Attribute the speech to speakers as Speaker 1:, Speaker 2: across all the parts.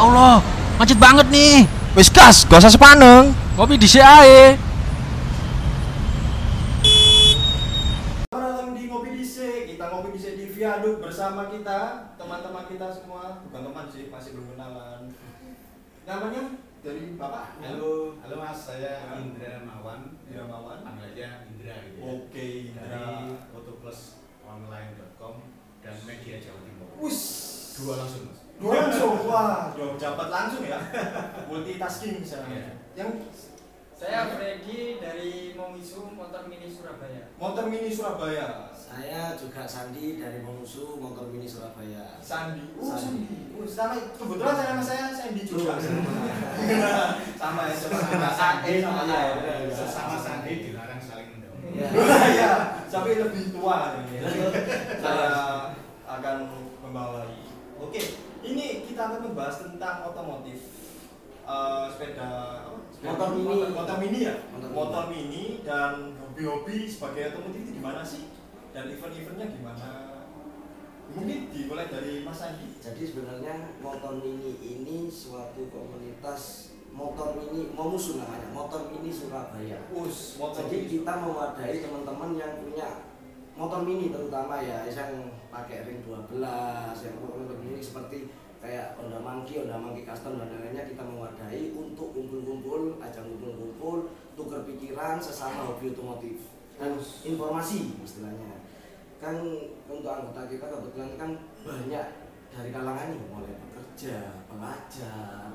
Speaker 1: Allah, macet banget nih. Wis gas, gak usah sepaneng. Kopi di ae.
Speaker 2: Selamat datang di Ngopi Dise. Kita ngopi Dise di Viaduk bersama kita, teman-teman kita semua. Bukan teman sih, masih belum kenalan. Namanya dari Bapak?
Speaker 3: Halo, halo Mas, saya Indra Mawan.
Speaker 2: Indra Mawan.
Speaker 3: Panggil aja Indra gitu ya.
Speaker 2: Oke, Indra.
Speaker 3: Dari fotoplusonline.com dan media Jawa Timur.
Speaker 2: Us,
Speaker 3: Dua langsung Mas.
Speaker 2: Dua langsung. Wah, dua pejabat langsung ya. Multitasking saya.
Speaker 3: Iya.
Speaker 2: Yang
Speaker 4: Saya Freddy dari Momisu Motor Mini Surabaya.
Speaker 2: motor mini Surabaya.
Speaker 5: Saya juga Sandi dari Mongusu Motor Mini Surabaya.
Speaker 2: Sandi. Uh,
Speaker 5: Sandi.
Speaker 2: Sandi. Uh, sama kebetulan saya nama saya Sandi juga.
Speaker 5: Oh,
Speaker 2: sama ya, sama sama Sandi sama
Speaker 5: Iya,
Speaker 2: ya.
Speaker 5: iya, iya.
Speaker 3: Sesama Sandi dilarang saling mendahului.
Speaker 5: Iya.
Speaker 2: ya, sampai lebih tua ini. Saya akan membawai. Oke, ini kita akan membahas tentang otomotif. Eh, sepeda
Speaker 5: Motor mini.
Speaker 2: Motor, motor mini ya.
Speaker 5: Motor
Speaker 2: Motor, mini dan hobi-hobi sebagai otomotif itu gimana sih? Dan event-eventnya gimana? Mungkin dimulai dari Mas Andi.
Speaker 5: Jadi sebenarnya motor mini ini suatu komunitas motor mini Mongusu namanya, Motor Mini Surabaya.
Speaker 2: Us, motor
Speaker 5: Jadi
Speaker 2: mini.
Speaker 5: kita mewadahi teman-teman yang punya motor mini terutama ya yang pakai ring 12 yang motor mini seperti kayak Honda Monkey, Honda Monkey Custom dan lainnya kita mewadahi untuk kumpul-kumpul, ajang kumpul-kumpul, tukar pikiran sesama hobi otomotif. Dan informasi istilahnya. Kan untuk anggota kita kebetulan kan banyak dari kalangan ini mulai pekerja, pelajar,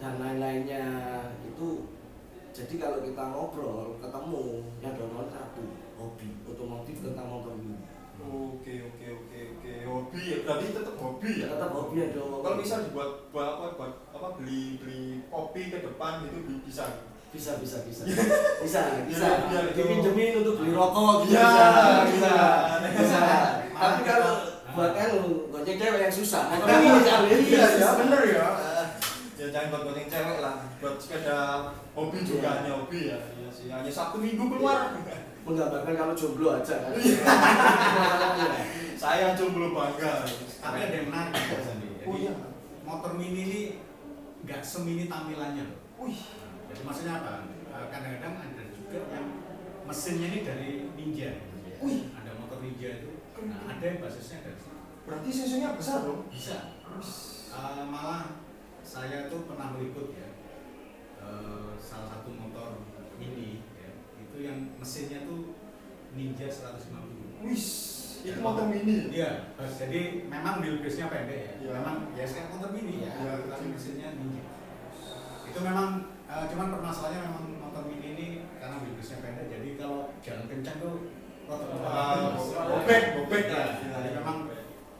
Speaker 5: dan lain-lainnya. Itu jadi kalau kita ngobrol ketemu yang download satu hobi otomotif tentang motor ini
Speaker 2: Oke, oke, oke, oke. Hobi ya, berarti tetap hobi ya.
Speaker 5: tetap hobi ya dong
Speaker 2: Kalau misal dibuat buat apa buat apa beli beli kopi ke depan gitu bi- bisa.
Speaker 5: bisa bisa bisa bisa bisa
Speaker 2: Biar- biar itu-
Speaker 5: dipinjemin untuk beli rokok gitu
Speaker 2: Ya,
Speaker 5: bisa
Speaker 2: bisa.
Speaker 5: bisa tapi kalau buat kan gojek cewek yang susah ini kan
Speaker 2: Iya ya, bener ya. Ya jangan buat goteng cewek lah, buat sepeda hobi juga
Speaker 5: Iya.
Speaker 2: hanya hobi ya. Iya sih, hanya Sabtu Minggu keluar.
Speaker 5: Menggambarkan kalau jomblo aja kan
Speaker 2: Saya jomblo bangga.
Speaker 3: Tapi ada yang menarik Mas Sandi. Jadi
Speaker 2: Oh iya.
Speaker 3: motor mini ini nggak semini tampilannya loh.
Speaker 2: Wih,
Speaker 3: Jadi maksudnya apa? Eh, Kadang-kadang ada juga yang mesinnya ini dari Ninja. gitu ya.
Speaker 2: Wih.
Speaker 3: Ada motor Ninja itu. Nah, ada yang basisnya dari sini.
Speaker 2: berarti susunya besar dong.
Speaker 3: Bisa. Eh, malah saya tuh pernah meliput ya eh, salah satu motor mini ya, itu yang mesinnya tuh Ninja 150
Speaker 2: Wih, itu motor mini.
Speaker 3: Iya, jadi memang wheelbase-nya pendek ya.
Speaker 2: Iya.
Speaker 3: Memang ya kayak motor mini ya,
Speaker 2: Iya.
Speaker 3: tapi mesinnya Ninja. Itu memang eh, cuman permasalahannya memang motor mini ini karena wheelbase-nya pendek jadi kalau jalan kencang tuh rotor
Speaker 2: bobek, bobek
Speaker 3: ya.
Speaker 2: lah.
Speaker 3: Jadi memang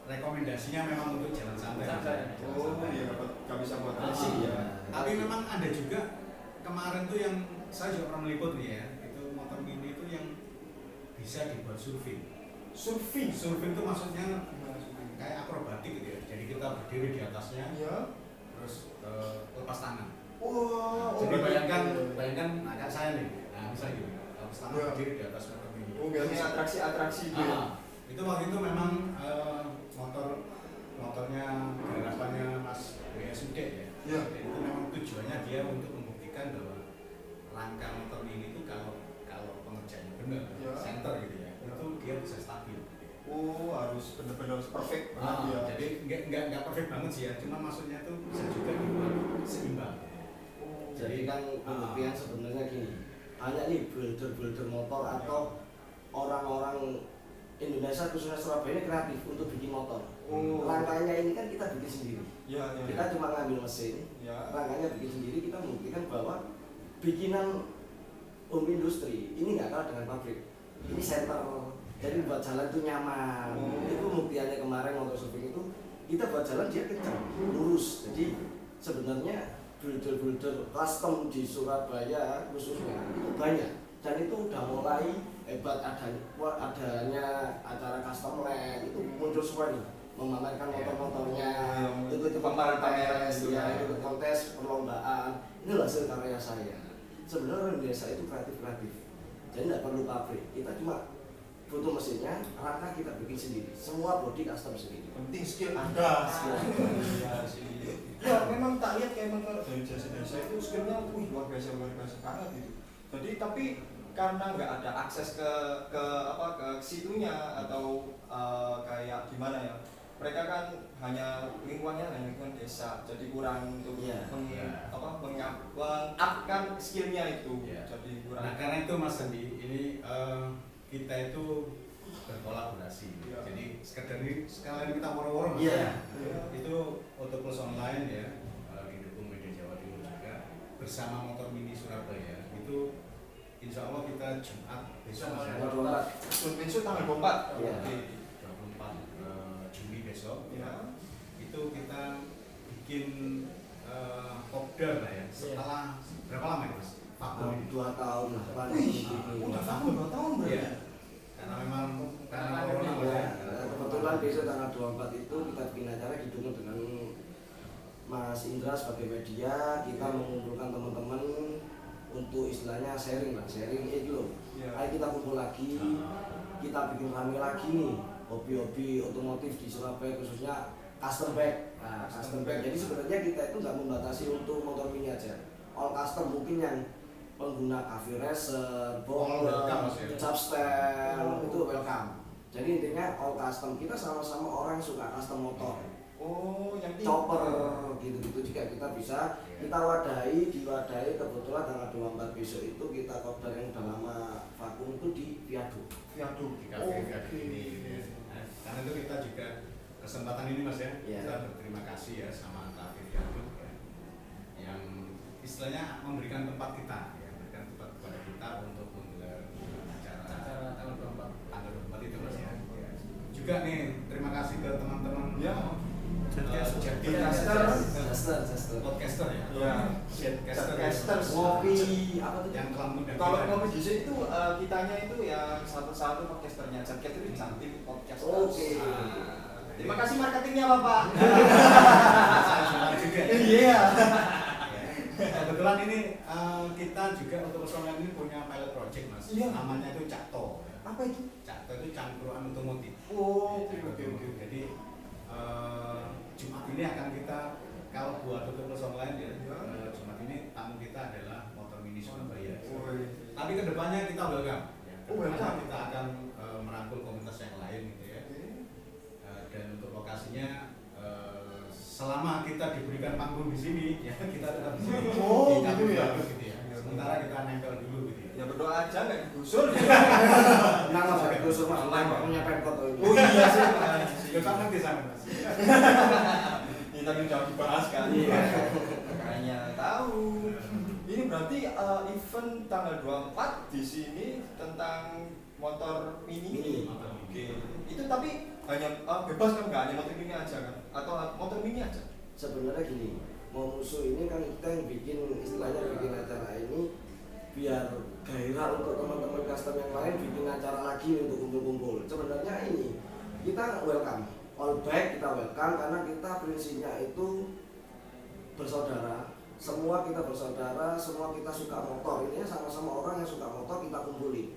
Speaker 3: rekomendasinya memang untuk jalan santai.
Speaker 2: Oh, iya dapat nggak bisa buat
Speaker 3: Ah,
Speaker 2: ya.
Speaker 3: Tapi memang ada juga kemarin tuh yang saya juga pernah meliput nih ya, itu motor mini itu yang bisa dibuat surfing.
Speaker 2: Surfing.
Speaker 3: Surfing itu maksudnya kayak akrobatik gitu ya. Jadi kita berdiri di atasnya,
Speaker 2: Iya.
Speaker 3: terus eh, lepas tangan.
Speaker 2: Wah, oh,
Speaker 3: Jadi
Speaker 2: berarti-
Speaker 3: bayangkan, bayangkan agak saya nih, nah misalnya gitu, lepas tangan
Speaker 2: Iya.
Speaker 3: berdiri di atas motor mini.
Speaker 2: Oh, biasanya atraksi-atraksi itu ya.
Speaker 3: Ah, itu waktu itu memang eh, motor motornya garapannya Mas WSUD ya.
Speaker 2: Iya.
Speaker 3: Jadi itu memang tujuannya dia untuk membuktikan bahwa langkah motor mini itu kalau pengerjaannya benar,
Speaker 2: Iya.
Speaker 3: center gitu ya, itu dia bisa stabil.
Speaker 2: Oh, harus benar-benar perfect banget
Speaker 3: Ah,
Speaker 2: ya.
Speaker 3: jadi nggak nggak nggak perfect banget sih ya, cuma maksudnya tuh bisa juga dibuat seimbang.
Speaker 2: Oh,
Speaker 5: jadi kan pembuktian sebenarnya gini hanya nih builder-builder motor atau orang-orang Indonesia khususnya Surabaya ini kreatif untuk bikin motor
Speaker 2: Oh.
Speaker 5: rangkaiannya ini kan kita bikin sendiri
Speaker 2: Ya, ya.
Speaker 5: kita cuma ngambil mesin
Speaker 2: Ya.
Speaker 5: rangkaiannya bikin sendiri kita membuktikan bahwa bikinan home industri ini nggak kalah dengan pabrik. Ini center jadi buat jalan itu nyaman.
Speaker 2: Oh.
Speaker 5: itu buktiannya kemarin motor surfing itu kita buat jalan dia kencang lurus. Jadi sebenarnya builder-builder custom di Surabaya khususnya itu banyak. Dan itu udah mulai hebat adanya, adanya acara custom land itu muncul semua nih. Memamerkan motor-motornya
Speaker 2: Ya,
Speaker 5: itu itu
Speaker 2: pameran-pameran
Speaker 5: kontes
Speaker 2: gitu
Speaker 5: ya
Speaker 2: kan.
Speaker 5: itu kontes perlombaan. Ini hasil karya saya sebenarnya orang desa itu kreatif kreatif jadi nggak perlu pabrik. Kita cuma foto mesinnya rangka kita bikin sendiri. Semua body custom sendiri.
Speaker 2: Penting skill anda.
Speaker 5: Skill.
Speaker 2: Ya memang tak lihat kayak memang dari jasa jasa itu skillnya wih luar biasa luar biasa banget gitu. Jadi tapi karena nggak ada akses ke ke apa ke situnya atau eh, kayak gimana ya mereka kan hanya lingkungannya hanya lingkungan desa jadi kurang untuk
Speaker 5: Iya.
Speaker 2: meng,
Speaker 3: Iya.
Speaker 2: apa mengupkan skillnya itu
Speaker 3: Iya.
Speaker 2: jadi kurang
Speaker 3: Nah karena itu Mas Andi, ini eh, kita itu berkolaborasi.
Speaker 2: Iya.
Speaker 3: Jadi sekedar ini sekalian kita woro-woro Mas.
Speaker 5: Iya.
Speaker 2: Iya.
Speaker 3: Itu Auto Plus Online ya, eh, didukung Media Jawa Timur juga bersama Motor Mini Surabaya. Itu Insya Allah kita Jumat besok
Speaker 5: 24.
Speaker 2: besok tanggal 24
Speaker 5: Iya.
Speaker 2: Oke.
Speaker 3: 24 eh, Juli besok
Speaker 2: Iya.
Speaker 3: itu kita bikin eh, kopdar lah ya setelah berapa lama ya mas? vakum
Speaker 5: dua tahun lah Pak.
Speaker 2: Wih, udah tahun dua tahun berarti
Speaker 3: Iya. karena memang karena corona
Speaker 5: Ya,
Speaker 3: ya.
Speaker 5: kebetulan besok tanggal 24 itu kita bikin acara didukung dengan Mas Indra sebagai media kita mengumpulkan teman-teman untuk istilahnya sharing lah sharing itu loh
Speaker 2: Iya.
Speaker 5: ayo kita kumpul lagi kita bikin rame lagi nih hobi-hobi otomotif di Surabaya khususnya custom bag nah, custom bag jadi sebenarnya kita itu nggak membatasi untuk motor mini aja. All custom mungkin yang pengguna cafe racer,
Speaker 3: welcome, Mas, ya?
Speaker 5: chapstel itu welcome. Jadi intinya all custom. Kita sama-sama orang yang suka custom motor.
Speaker 2: Oh, yang
Speaker 5: chopper gitu-gitu. Juga kita bisa
Speaker 3: Iya.
Speaker 5: kita wadahi diwadahi kebetulan tanggal 24 besok itu kita kopdar yang udah lama vakum itu di viaduk
Speaker 2: Viaduk.
Speaker 3: di kafe kafe
Speaker 2: Oke.
Speaker 3: ini karena itu kita juga kesempatan ini mas ya
Speaker 5: Iya.
Speaker 3: kita berterima kasih ya sama Viaduk ya, yang istilahnya memberikan tempat kita ya memberikan tempat kepada kita untuk menggelar acara
Speaker 4: Acara tanggal 24.
Speaker 3: tanggal 24 itu mas ya. Ya. juga nih terima kasih ke teman-teman
Speaker 2: Ya. Podcaster.
Speaker 5: Chester
Speaker 3: podcaster ya
Speaker 2: Ya.
Speaker 3: Shadcaster ya.
Speaker 2: Podcasters.
Speaker 5: ngopi apa tuh
Speaker 3: yang telah mengundang
Speaker 2: Kalau ngopi di sini itu eh, kitanya itu ya satu-satu podcasternya. Jaket itu cantik podcaster.
Speaker 5: Oke.
Speaker 2: Terima kasih marketingnya Bapak.
Speaker 3: ya.
Speaker 2: Iya.
Speaker 3: Kebetulan ini eh, kita juga untuk personal ini punya pilot project mas.
Speaker 2: Iya.
Speaker 3: Namanya itu Cakto. ya.
Speaker 2: Apa itu?
Speaker 3: Cakto itu cangkruan otomotif.
Speaker 2: Oh, oke oke oke.
Speaker 3: Jadi eh, Jumat ini akan kita kalau buat untuk lain ya,
Speaker 2: Iya.
Speaker 3: eh, Jumat ini tamu kita adalah motor mini Surabaya.
Speaker 2: Oh, iya.
Speaker 3: Tapi ke depannya kita welcome. Ya,
Speaker 2: Oh, welcome.
Speaker 3: kita akan eh, merangkul komunitas yang lain gitu ya. Eh, dan untuk lokasinya eh, selama kita diberikan panggung di sini ya kita tetap di sini
Speaker 2: Oh,
Speaker 3: Cafe
Speaker 2: gitu ya?
Speaker 3: Gitu ya. Sementara kita nempel dulu gitu ya.
Speaker 2: Ya berdoa aja nggak digusur.
Speaker 5: mas pakai gusur mas
Speaker 2: Lama.
Speaker 5: punya pemkot tuh
Speaker 2: Oh iya sih.
Speaker 3: Ya kan nanti sama mas.
Speaker 2: Ini tadi udah dibahas kan.
Speaker 5: Iya.
Speaker 2: Makanya tahu. Ini berarti eh, event tanggal 24 di sini tentang motor mini.
Speaker 5: Mini.
Speaker 2: Oke. Itu tapi hanya eh, bebas kan nggak hanya motor mini aja kan? Atau motor mini aja?
Speaker 5: sebenarnya gini mau musuh ini kan kita yang bikin istilahnya bikin acara ini biar gairah untuk teman-teman custom yang lain bikin acara lagi untuk kumpul-kumpul sebenarnya ini kita welcome. All back kita welcome karena kita prinsipnya itu bersaudara. Semua kita bersaudara semua kita suka motor. Ini sama-sama orang yang suka motor kita kumpulin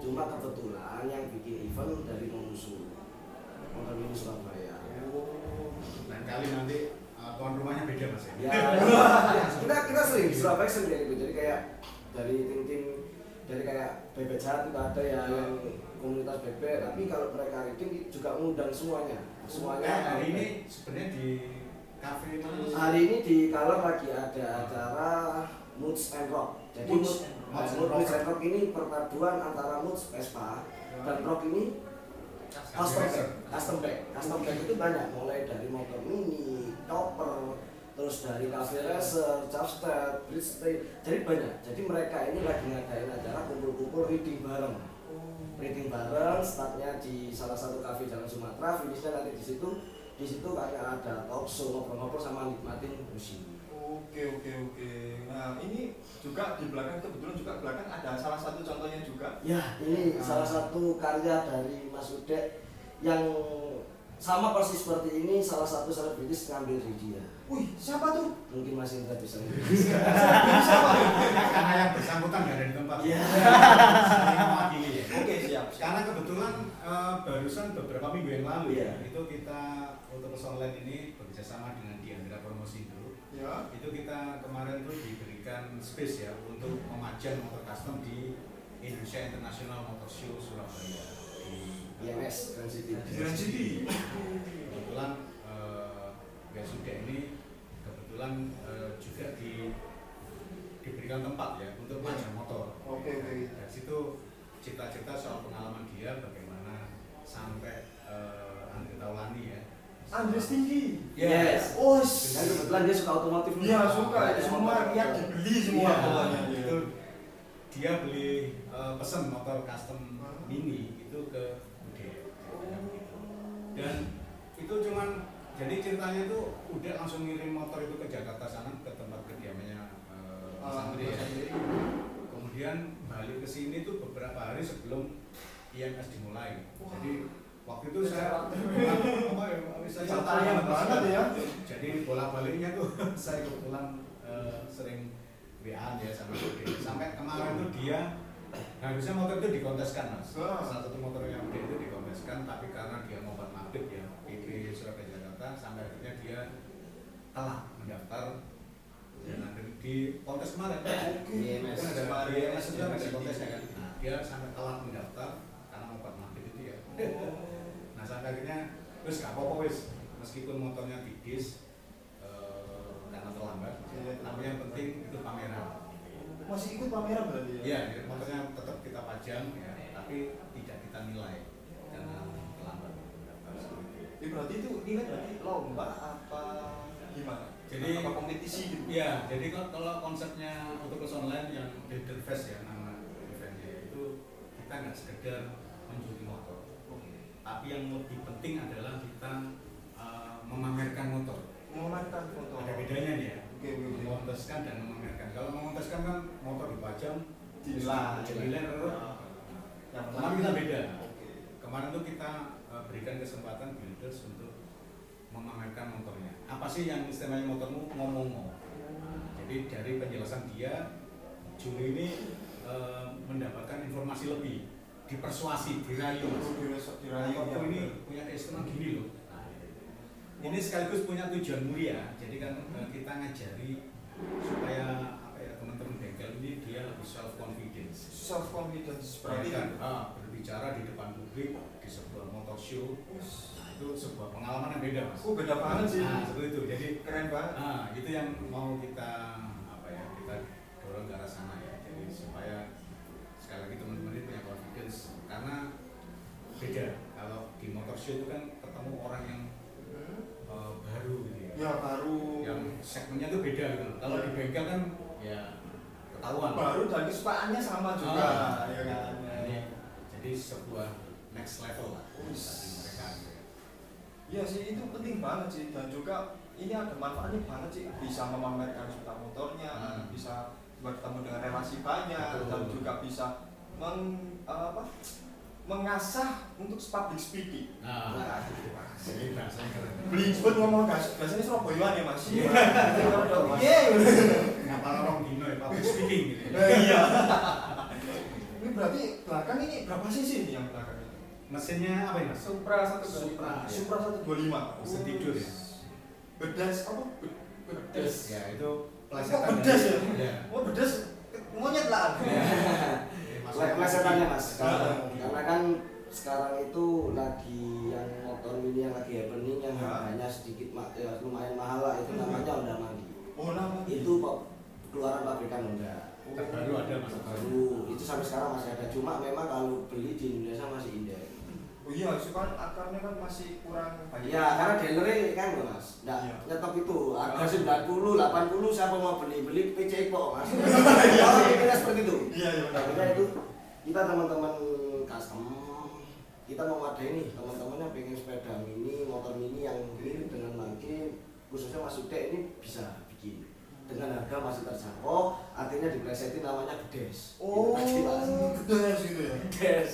Speaker 5: cuma kebetulan yang bikin event dari musuh motor mini Surabaya.
Speaker 3: Lain kali nanti eh, tuan rumahnya beda mas ya.
Speaker 5: ya. Kita kita sering Surabaya sering kayak gitu. Jadi kayak dari tim-tim dari kayak bebek jahat itu ada ya yang komunitas bebek tapi kalau mereka reading juga mengundang semuanya.
Speaker 3: Nah,
Speaker 5: semuanya
Speaker 3: hari ini sebenarnya di cafe mana
Speaker 5: hari ini di Kalor lagi ada acara Moods and Rock. Jadi
Speaker 2: Moods and
Speaker 3: Rock.
Speaker 5: Moods Moods and Rock ini perpaduan antara Moods Vespa dan Rock ini custom bag custom bag custom bag itu banyak mulai dari motor mini chopper terus dari cafe racer chapstep bridgestay jadi banyak. Jadi mereka ini lagi ngadain acara kumpul-kumpul reading bareng reading bareng startnya di salah satu cafe Jalan Sumatera finishnya nanti di situ di situ kayak ada talk show ngobrol-ngobrol sama nikmatin musik
Speaker 2: Oke oke oke. Nah ini juga di belakang kebetulan juga belakang ada salah satu contohnya juga.
Speaker 5: Ya, ini
Speaker 2: Ah.
Speaker 5: salah satu karya dari Mas Ude yang sama persis seperti ini salah satu selebritis ngambil dari dia.
Speaker 2: Wih siapa tuh?
Speaker 5: Mungkin Mas Indra bisa
Speaker 2: siapa?
Speaker 3: Karena yang bersangkutan nggak ada di tempat.
Speaker 5: Iya.
Speaker 3: Ya.
Speaker 2: Oke siap.
Speaker 3: Karena kebetulan barusan beberapa minggu yang lalu
Speaker 5: Iya.
Speaker 3: ya itu kita untuk online ini bekerjasama dengan Diandra Promosi itu
Speaker 2: Ya.
Speaker 3: itu kita kemarin tuh diberikan space ya untuk memajang motor custom di Indonesia International Motor Show Surabaya
Speaker 5: IMS Grand City.
Speaker 2: Grand City.
Speaker 3: kebetulan eh Yasuda ini kebetulan eh, juga di diberikan tempat ya untuk majang motor
Speaker 2: Oke, oke.
Speaker 3: dari situ cita-cita soal pengalaman dia bagaimana sampai eh, Andre Taulani ya
Speaker 2: Andres tinggi.
Speaker 5: Yes.
Speaker 2: Oh,
Speaker 5: Dan kebetulan dia suka otomotif.
Speaker 2: Iya suka
Speaker 5: Banyak
Speaker 2: semua
Speaker 5: motor.
Speaker 2: yang dibeli semua
Speaker 3: Iya,
Speaker 2: pokoknya.
Speaker 3: itu dia beli eh, pesen motor custom mini itu ke dan itu cuman jadi ceritanya itu udah langsung ngirim motor itu ke Jakarta sana ke tempat kediamannya eh, Mas Andre ya.
Speaker 2: Andre.
Speaker 3: kemudian balik ke sini tuh beberapa hari sebelum IMS dimulai jadi waktu itu saya apa ya saya
Speaker 2: Percaya banget ya.
Speaker 3: jadi bola baliknya tuh saya kebetulan eh, sering WA ya sama dia sampai kemarin tuh dia harusnya motor itu dikonteskan mas
Speaker 2: Ah.
Speaker 3: salah satu motor yang dia itu dikonteskan tapi karena dia mau buat mabit ya PP Surabaya Jakarta sampai akhirnya dia telah mendaftar dan akhirnya di kontes kemarin. Kan ada
Speaker 2: Kemarin.
Speaker 3: IMS itu ada kontesnya kan nah dia sampai telat mendaftar karena mau buat mabit itu ya. Nah sampai akhirnya terus gak apa-apa wis. Meskipun motornya tipis eh, karena terlambat
Speaker 2: Iya.
Speaker 3: tapi yang penting itu pameran
Speaker 2: Masih ikut pameran berarti ya?
Speaker 3: Iya, ya, motornya tetap kita pajang ya tapi tidak kita nilai karena terlambat mendaftar seperti itu.
Speaker 2: Ya, berarti itu ini kan berarti lomba apa gimana?
Speaker 3: Jadi-
Speaker 2: apa kompetisi gitu?
Speaker 3: Iya, jadi kalau, konsepnya untuk kelas online yang Builder Fest ya nama eventnya itu kita nggak sekedar menjadi motor, tapi yang lebih penting adalah kita eh, memamerkan motor.
Speaker 2: Memamerkan foto.
Speaker 3: Ada bedanya nih ya,
Speaker 2: Oke, oke, oke.
Speaker 3: mengonteskan dan memamerkan. Kalau mengonteskan kan motor dipajang,
Speaker 2: Dinilai.
Speaker 3: dinilai terus.
Speaker 2: Yang
Speaker 3: Kemarin kita beda.
Speaker 2: Oke.
Speaker 3: Kemarin tuh kita berikan kesempatan builders untuk memamerkan motornya. Apa sih yang istilahnya motormu ngomong-ngomong? Jadi dari penjelasan dia, Juli ini eh, mendapatkan informasi lebih, dipersuasi, dirayu.
Speaker 2: Dirasa- dirayu,
Speaker 3: Motorku ini punya keistimewaan gini loh. Nah, ini sekaligus punya tujuan mulia. Jadi kan eh, kita ngajari supaya apa ya teman-teman bengkel ini dia lebih self confidence.
Speaker 2: self confidence berarti
Speaker 3: Berarti kan ah, berbicara di depan publik di sebuah motor show. Nah, itu sebuah pengalaman yang beda mas.
Speaker 2: Oh beda banget sih.
Speaker 3: nah, seperti itu. Jadi
Speaker 2: Keren banget.
Speaker 3: ah, itu yang mau kita apa ya kita dorong ke arah sana ya. Jadi supaya sekali lagi teman-teman ini punya confidence. Karena beda. Kalau di motor show itu kan ketemu orang yang eh, baru gitu ya.
Speaker 2: Ya baru.
Speaker 3: yang segmennya itu beda gitu kalau di bengkel kan ya ketahuan
Speaker 2: baru dan kesukaannya sama juga,
Speaker 3: Ah,
Speaker 2: ya kan.
Speaker 3: Ini jadi sebuah next level lah mereka gitu ya.
Speaker 2: Iya sih itu penting banget sih dan juga ini ada manfaatnya banget sih bisa memamerkan sepeda motornya,
Speaker 3: Hmm.
Speaker 2: bisa bertemu dengan relasi banyak
Speaker 3: Betul.
Speaker 2: dan juga bisa meng, apa, mengasah untuk public speaking.
Speaker 3: Nah,
Speaker 2: Nah,
Speaker 3: ini bahasanya keren.
Speaker 2: beli sebut ngomong gas, biasanya Surabayaan ya mas.
Speaker 3: Iya.
Speaker 2: Iya.
Speaker 3: Kenapa orang dino ya public speaking gitu ya.
Speaker 2: Iya. Ini berarti belakang ini berapa sisi nih yang belakang ini?
Speaker 3: Mesinnya apa ya mas?
Speaker 4: Supra satu
Speaker 3: Supra. ya.
Speaker 2: Supra 125.
Speaker 3: Mesin tidur ya.
Speaker 2: Bedas apa? Be- Bedas.
Speaker 3: Ya itu
Speaker 2: Kok bedas ya?
Speaker 3: Ya.
Speaker 2: Oh bedas monyet lah.
Speaker 5: Lihat plesetannya mas,
Speaker 2: Ah.
Speaker 5: karena kan sekarang itu lagi yang motor mini yang lagi happening yang
Speaker 2: Ah.
Speaker 5: harganya sedikit ma- ya, lumayan mahal lah itu namanya Honda Mandi.
Speaker 2: Oh nama
Speaker 5: Itu kok keluaran pabrikan Honda.
Speaker 3: Terbaru ada mas.
Speaker 5: Baru itu sampai sekarang masih ada. Cuma memang kalau beli di Indonesia masih indek.
Speaker 2: Oh iya, itu kan akarnya kan masih kurang banyak.
Speaker 5: Ya karena dealernya kan loh mas, nggak
Speaker 2: Iya.
Speaker 5: nyetok itu harga 90, 80 siapa mau beli beli PC kok mas.
Speaker 2: Iya.
Speaker 5: Pikirnya seperti itu.
Speaker 2: Iya iya.
Speaker 5: Kita itu kita teman-teman custom kita mau ada ini teman-teman yang pengen sepeda mini, motor mini yang mirip dengan mangke khususnya Mas Ude ini bisa bikin dengan harga masih terjangkau artinya diplesetin namanya gedes
Speaker 2: Oh,
Speaker 5: Gitu, Mas.
Speaker 2: bedas gitu ya.
Speaker 5: gedes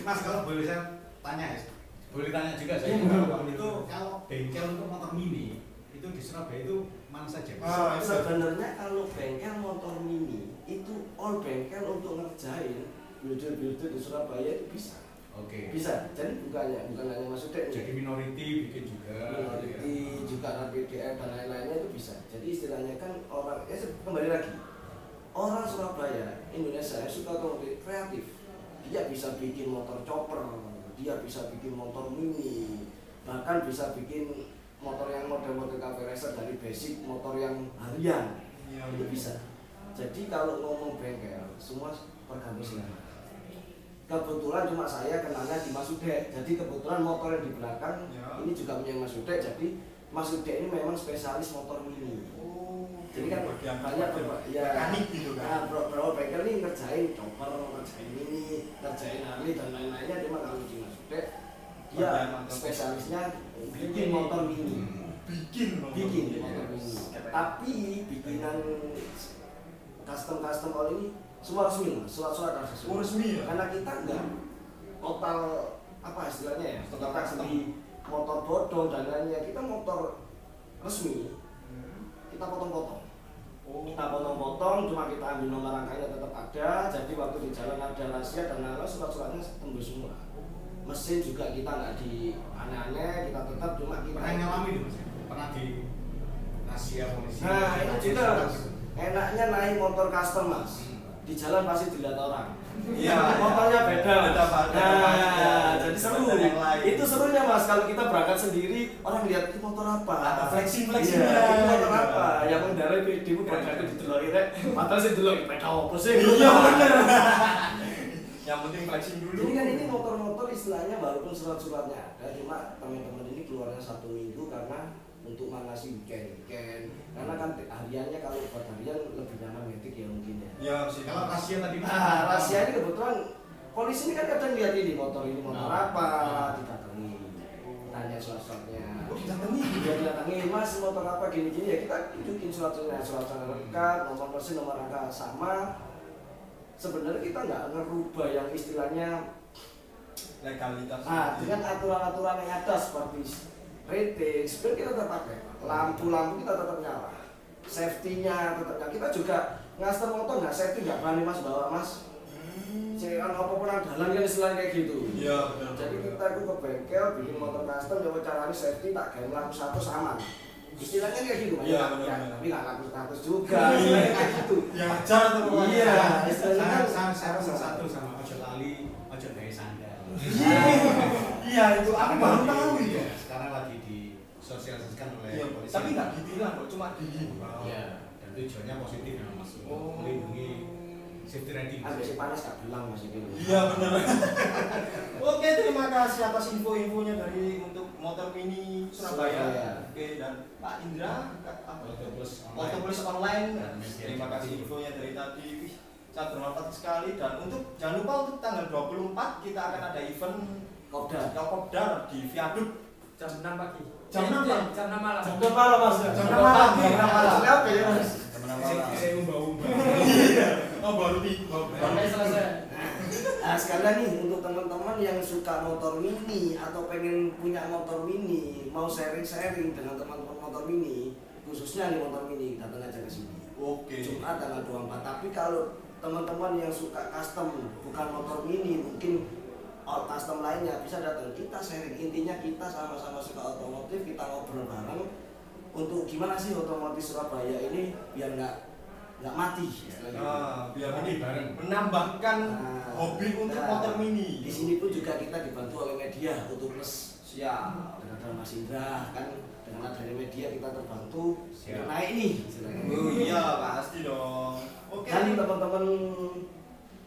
Speaker 3: Mas kalau boleh saya tanya ya, boleh tanya juga saya.
Speaker 5: Iya.
Speaker 3: itu kalau bengkel untuk motor mini itu di Surabaya itu mana saja?
Speaker 2: Ah,
Speaker 5: sebenarnya kalau bengkel motor mini itu all bengkel untuk ngerjain builder-builder di Surabaya itu bisa.
Speaker 3: Oke.
Speaker 5: Bisa. Jadi bukannya bukan hanya Mas Udek
Speaker 3: Jadi minority bikin juga.
Speaker 5: Minority juga RPDR dan lain-lainnya itu bisa. Jadi istilahnya kan orang ya kembali lagi. Orang Surabaya Indonesia yang suka otomotif kreatif. Dia bisa bikin motor chopper dia bisa bikin motor mini bahkan bisa bikin motor yang model-model cafe racer dari basic motor yang harian.
Speaker 2: Iya,
Speaker 5: itu bisa. Jadi kalau ngomong bengkel semua tergantung selera kebetulan cuma saya kenalnya di Mas Udek jadi kebetulan motor yang di belakang
Speaker 2: Ya.
Speaker 5: ini juga punya Mas Udek jadi Mas Udek ini memang spesialis motor mini.
Speaker 2: Oh,
Speaker 5: jadi kan
Speaker 2: bagian
Speaker 5: banyak ya
Speaker 2: mekanik gitu
Speaker 5: nah,
Speaker 2: kan.
Speaker 5: bro, bro bengkel ini ngerjain chopper ngerjain mini ngerjain Harley dan lain-lainnya. Cuma kalau di Mas Udek dia
Speaker 2: motor.
Speaker 5: spesialisnya bikin motor mini.
Speaker 2: Bikin loh.
Speaker 5: bikin motor mini. Tapi bikinan custom custom kalau ini semua resmi mas surat-surat harus
Speaker 2: Oh, resmi ya?
Speaker 5: karena kita enggak total apa istilahnya ya
Speaker 2: Total custom.
Speaker 5: beli motor bodong dan lainnya kita motor resmi kita potong-potong
Speaker 2: Oh.
Speaker 5: kita potong-potong cuma kita ambil nomor rangkanya tetap ada jadi waktu di jalan ada rahasia dan lain-lain surat-suratnya tembus semua mesin juga kita nggak di aneh-aneh kita tetap cuma kita
Speaker 3: Pernah ngalamin itu mas? Pernah di rahasia polisi?
Speaker 5: Nah, itu juga? Enaknya naik motor custom mas. Di jalan pasti dilihat orang.
Speaker 2: Iya.
Speaker 5: Motornya beda.
Speaker 2: Beda,
Speaker 5: Nah, jadi seru. Itu serunya mas. Kalau kita berangkat sendiri, orang lihat ini motor apa.
Speaker 2: Ada flexing-flexingnya.
Speaker 5: Iya, ini motor
Speaker 2: Iya.
Speaker 5: apa. Yang mengendarai PD mu berangkat di dulu rek. Mata sih dulu peda apa sih?
Speaker 2: Iya bener. Yang penting flexing dulu.
Speaker 5: Jadi kan ini motor-motor istilahnya walaupun surat-suratnya ada, cuma teman-teman ini keluarnya satu minggu karena untuk mengatasi weekend-weekend. Karena kan hariannya kalau buat harian lebih nyaman metik ya mungkin ya.
Speaker 2: Ya, sih.
Speaker 3: Kalau rahasia tadi?
Speaker 5: Nah, rahasia ini kebetulan polisi ini kan kadang lihat ini motor ini motor
Speaker 3: Nah.
Speaker 5: apa, didatangi, tanya surat-suratnya.
Speaker 2: Oh, didatangi?
Speaker 5: Dia didatangi, mas motor apa gini-gini ya kita tunjukin surat-suratnya, surat-surat lengkap, nomor mesin, nomor rangka sama. Sebenarnya kita nggak ngerubah yang istilahnya
Speaker 2: legalitas.
Speaker 5: Nah, dengan aturan-aturan yang ada seperti rating, sebenarnya kita tetap pakai. Lampu-lampu kita tetap nyala. Safety-nya tetap nyala. Kita juga ngaster motor nggak safety nggak berani mas bawa mas. Jangan apa perang dalan kan istilahnya kayak gitu.
Speaker 2: Iya, benar.
Speaker 5: Jadi kita itu ke bengkel bikin motor custom coba caranya safety tak gawe lampu satu aman. Istilahnya kayak gitu.
Speaker 2: Iya,
Speaker 5: Ya, ya, tapi nggak lampu satu juga. Istilahnya kayak gitu.
Speaker 2: Ya ajar tuh pokoknya.
Speaker 5: Iya, istilahnya
Speaker 3: Saya,
Speaker 5: kan
Speaker 3: pesan satu sama ojo lali, ojo gaya sandal.
Speaker 2: Iya, itu aku baru tahu itu.
Speaker 3: Disosialisasikan oleh
Speaker 2: Iya,
Speaker 3: polisi.
Speaker 2: tapi nggak ditilang kok, cuma dihimbau.
Speaker 3: Iya, dan tujuannya positif ya mas
Speaker 2: Oh.
Speaker 3: melindungi safety rating.
Speaker 5: Habis si panas gak bilang mas itu.
Speaker 2: Iya benar. Oke terima kasih atas info-infonya dari untuk motor mini Surabaya.
Speaker 5: Surabaya.
Speaker 2: Oke dan Pak Indra apa?
Speaker 3: Auto Plus online.
Speaker 2: Auto Plus online.
Speaker 3: Dan media
Speaker 2: Terima kasih infonya dari tadi. Wih, sangat bermanfaat sekali dan untuk jangan lupa untuk tanggal 24 kita akan ada event
Speaker 5: Kopda.
Speaker 2: Kopdar di Viaduk
Speaker 4: Jam 6 pagi.
Speaker 2: Jam
Speaker 4: Eh,
Speaker 2: 6
Speaker 4: eh,
Speaker 2: Pak.
Speaker 4: Jam 6 malam.
Speaker 5: Jam berapa malam mas?
Speaker 2: Jam enam malam.
Speaker 5: Jam enam malam. Jam apa ya mas?
Speaker 3: Saya- Saya umba-umba.
Speaker 2: Oh baru di
Speaker 4: Sampai selesai.
Speaker 5: Nah sekalian nih untuk teman-teman yang suka motor mini atau pengen punya motor mini, mau sharing-sharing dengan teman-teman motor mini, khususnya nih motor mini, datang aja ke sini.
Speaker 2: Oke.
Speaker 5: Jumat tanggal 24. Tapi kalau teman-teman yang suka custom, bukan motor mini, mungkin all custom lainnya bisa datang. Kita sharing. Intinya kita sama-sama suka otomotif, kita ngobrol bareng untuk gimana sih otomotif Surabaya ini biar nggak nggak mati.
Speaker 2: Nah, biar ini
Speaker 3: bareng.
Speaker 2: menambahkan
Speaker 5: Nah,
Speaker 2: hobi untuk
Speaker 5: nah,
Speaker 2: motor mini.
Speaker 5: Di sini pun juga kita dibantu oleh media untuk plus
Speaker 2: Siap.
Speaker 5: dengan ada Mas Indra kan dengan adanya media kita terbantu
Speaker 3: Siap.
Speaker 5: naik nih istilahnya.
Speaker 2: Oh iya pasti dong. Oke.
Speaker 5: Dan teman-teman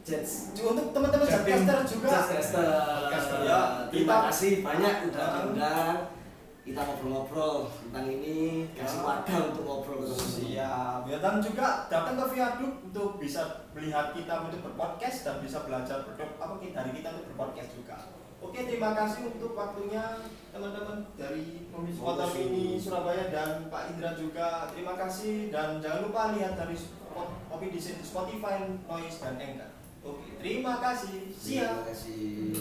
Speaker 5: Jets
Speaker 2: untuk teman-teman
Speaker 3: Jatim.
Speaker 2: Jackcaster juga.
Speaker 5: Podcaster,
Speaker 2: ya.
Speaker 5: Terima
Speaker 2: Kita-
Speaker 5: kasih banyak udah
Speaker 2: Ah.
Speaker 5: diundang. Kita ngobrol-ngobrol tentang ini, kasih
Speaker 2: Ya.
Speaker 5: wadah untuk ngobrol ke teman-teman.
Speaker 2: Siap. Ya dan juga datang ke Viaduk untuk bisa melihat kita untuk berpodcast dan bisa belajar ber- apa kita dari kita untuk berpodcast juga. Oke, terima kasih untuk waktunya teman-teman dari Motor Mini Surabaya dan Pak Indra juga. Terima kasih dan jangan lupa lihat dari Kopi di Spotify, Noise dan Anchor. Oke, terima kasih.
Speaker 5: Terima
Speaker 2: Siap.
Speaker 5: kasih.